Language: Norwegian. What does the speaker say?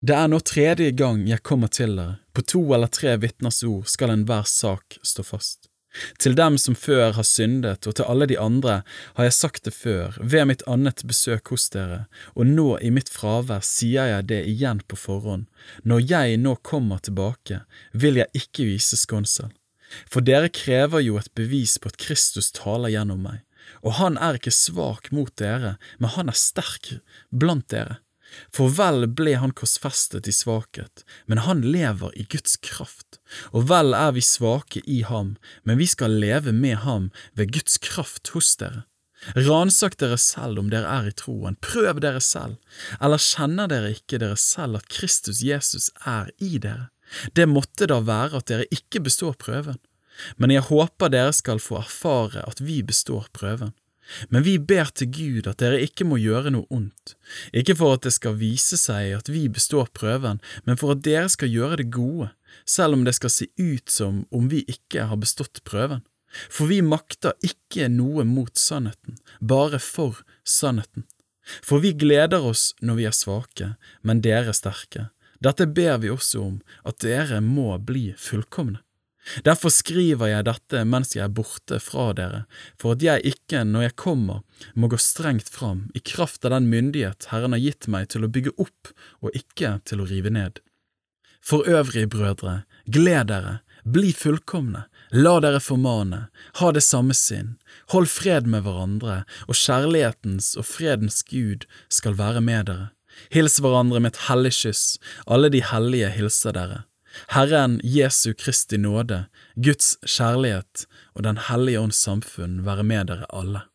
Det er nå tredje gang jeg kommer til dere, på to eller tre vitners ord skal enhver sak stå fast. Til dem som før har syndet, og til alle de andre har jeg sagt det før, ved mitt annet besøk hos dere, og nå i mitt fravær sier jeg det igjen på forhånd, når jeg nå kommer tilbake, vil jeg ikke vise skånsel. For dere krever jo et bevis på at Kristus taler gjennom meg, og han er ikke svak mot dere, men han er sterk blant dere. For vel ble han korsfestet i svakhet, men han lever i Guds kraft, og vel er vi svake i ham, men vi skal leve med ham ved Guds kraft hos dere. Ransak dere selv om dere er i troen, prøv dere selv, eller kjenner dere ikke dere selv at Kristus Jesus er i dere? Det måtte da være at dere ikke består prøven, men jeg håper dere skal få erfare at vi består prøven. Men vi ber til Gud at dere ikke må gjøre noe ondt, ikke for at det skal vise seg at vi består prøven, men for at dere skal gjøre det gode, selv om det skal se ut som om vi ikke har bestått prøven. For vi makter ikke noe mot sannheten, bare for sannheten. For vi gleder oss når vi er svake, men dere sterke. Dette ber vi også om, at dere må bli fullkomne. Derfor skriver jeg dette mens jeg er borte fra dere, for at jeg ikke, når jeg kommer, må gå strengt fram i kraft av den myndighet Herren har gitt meg til å bygge opp og ikke til å rive ned. For øvrig, brødre, gled dere, bli fullkomne, la dere formane, ha det samme sinn, hold fred med hverandre, og kjærlighetens og fredens Gud skal være med dere. Hils hverandre med et hellig kyss, alle de hellige hilser dere. Herren Jesu Kristi nåde, Guds kjærlighet og Den hellige ånds samfunn være med dere alle.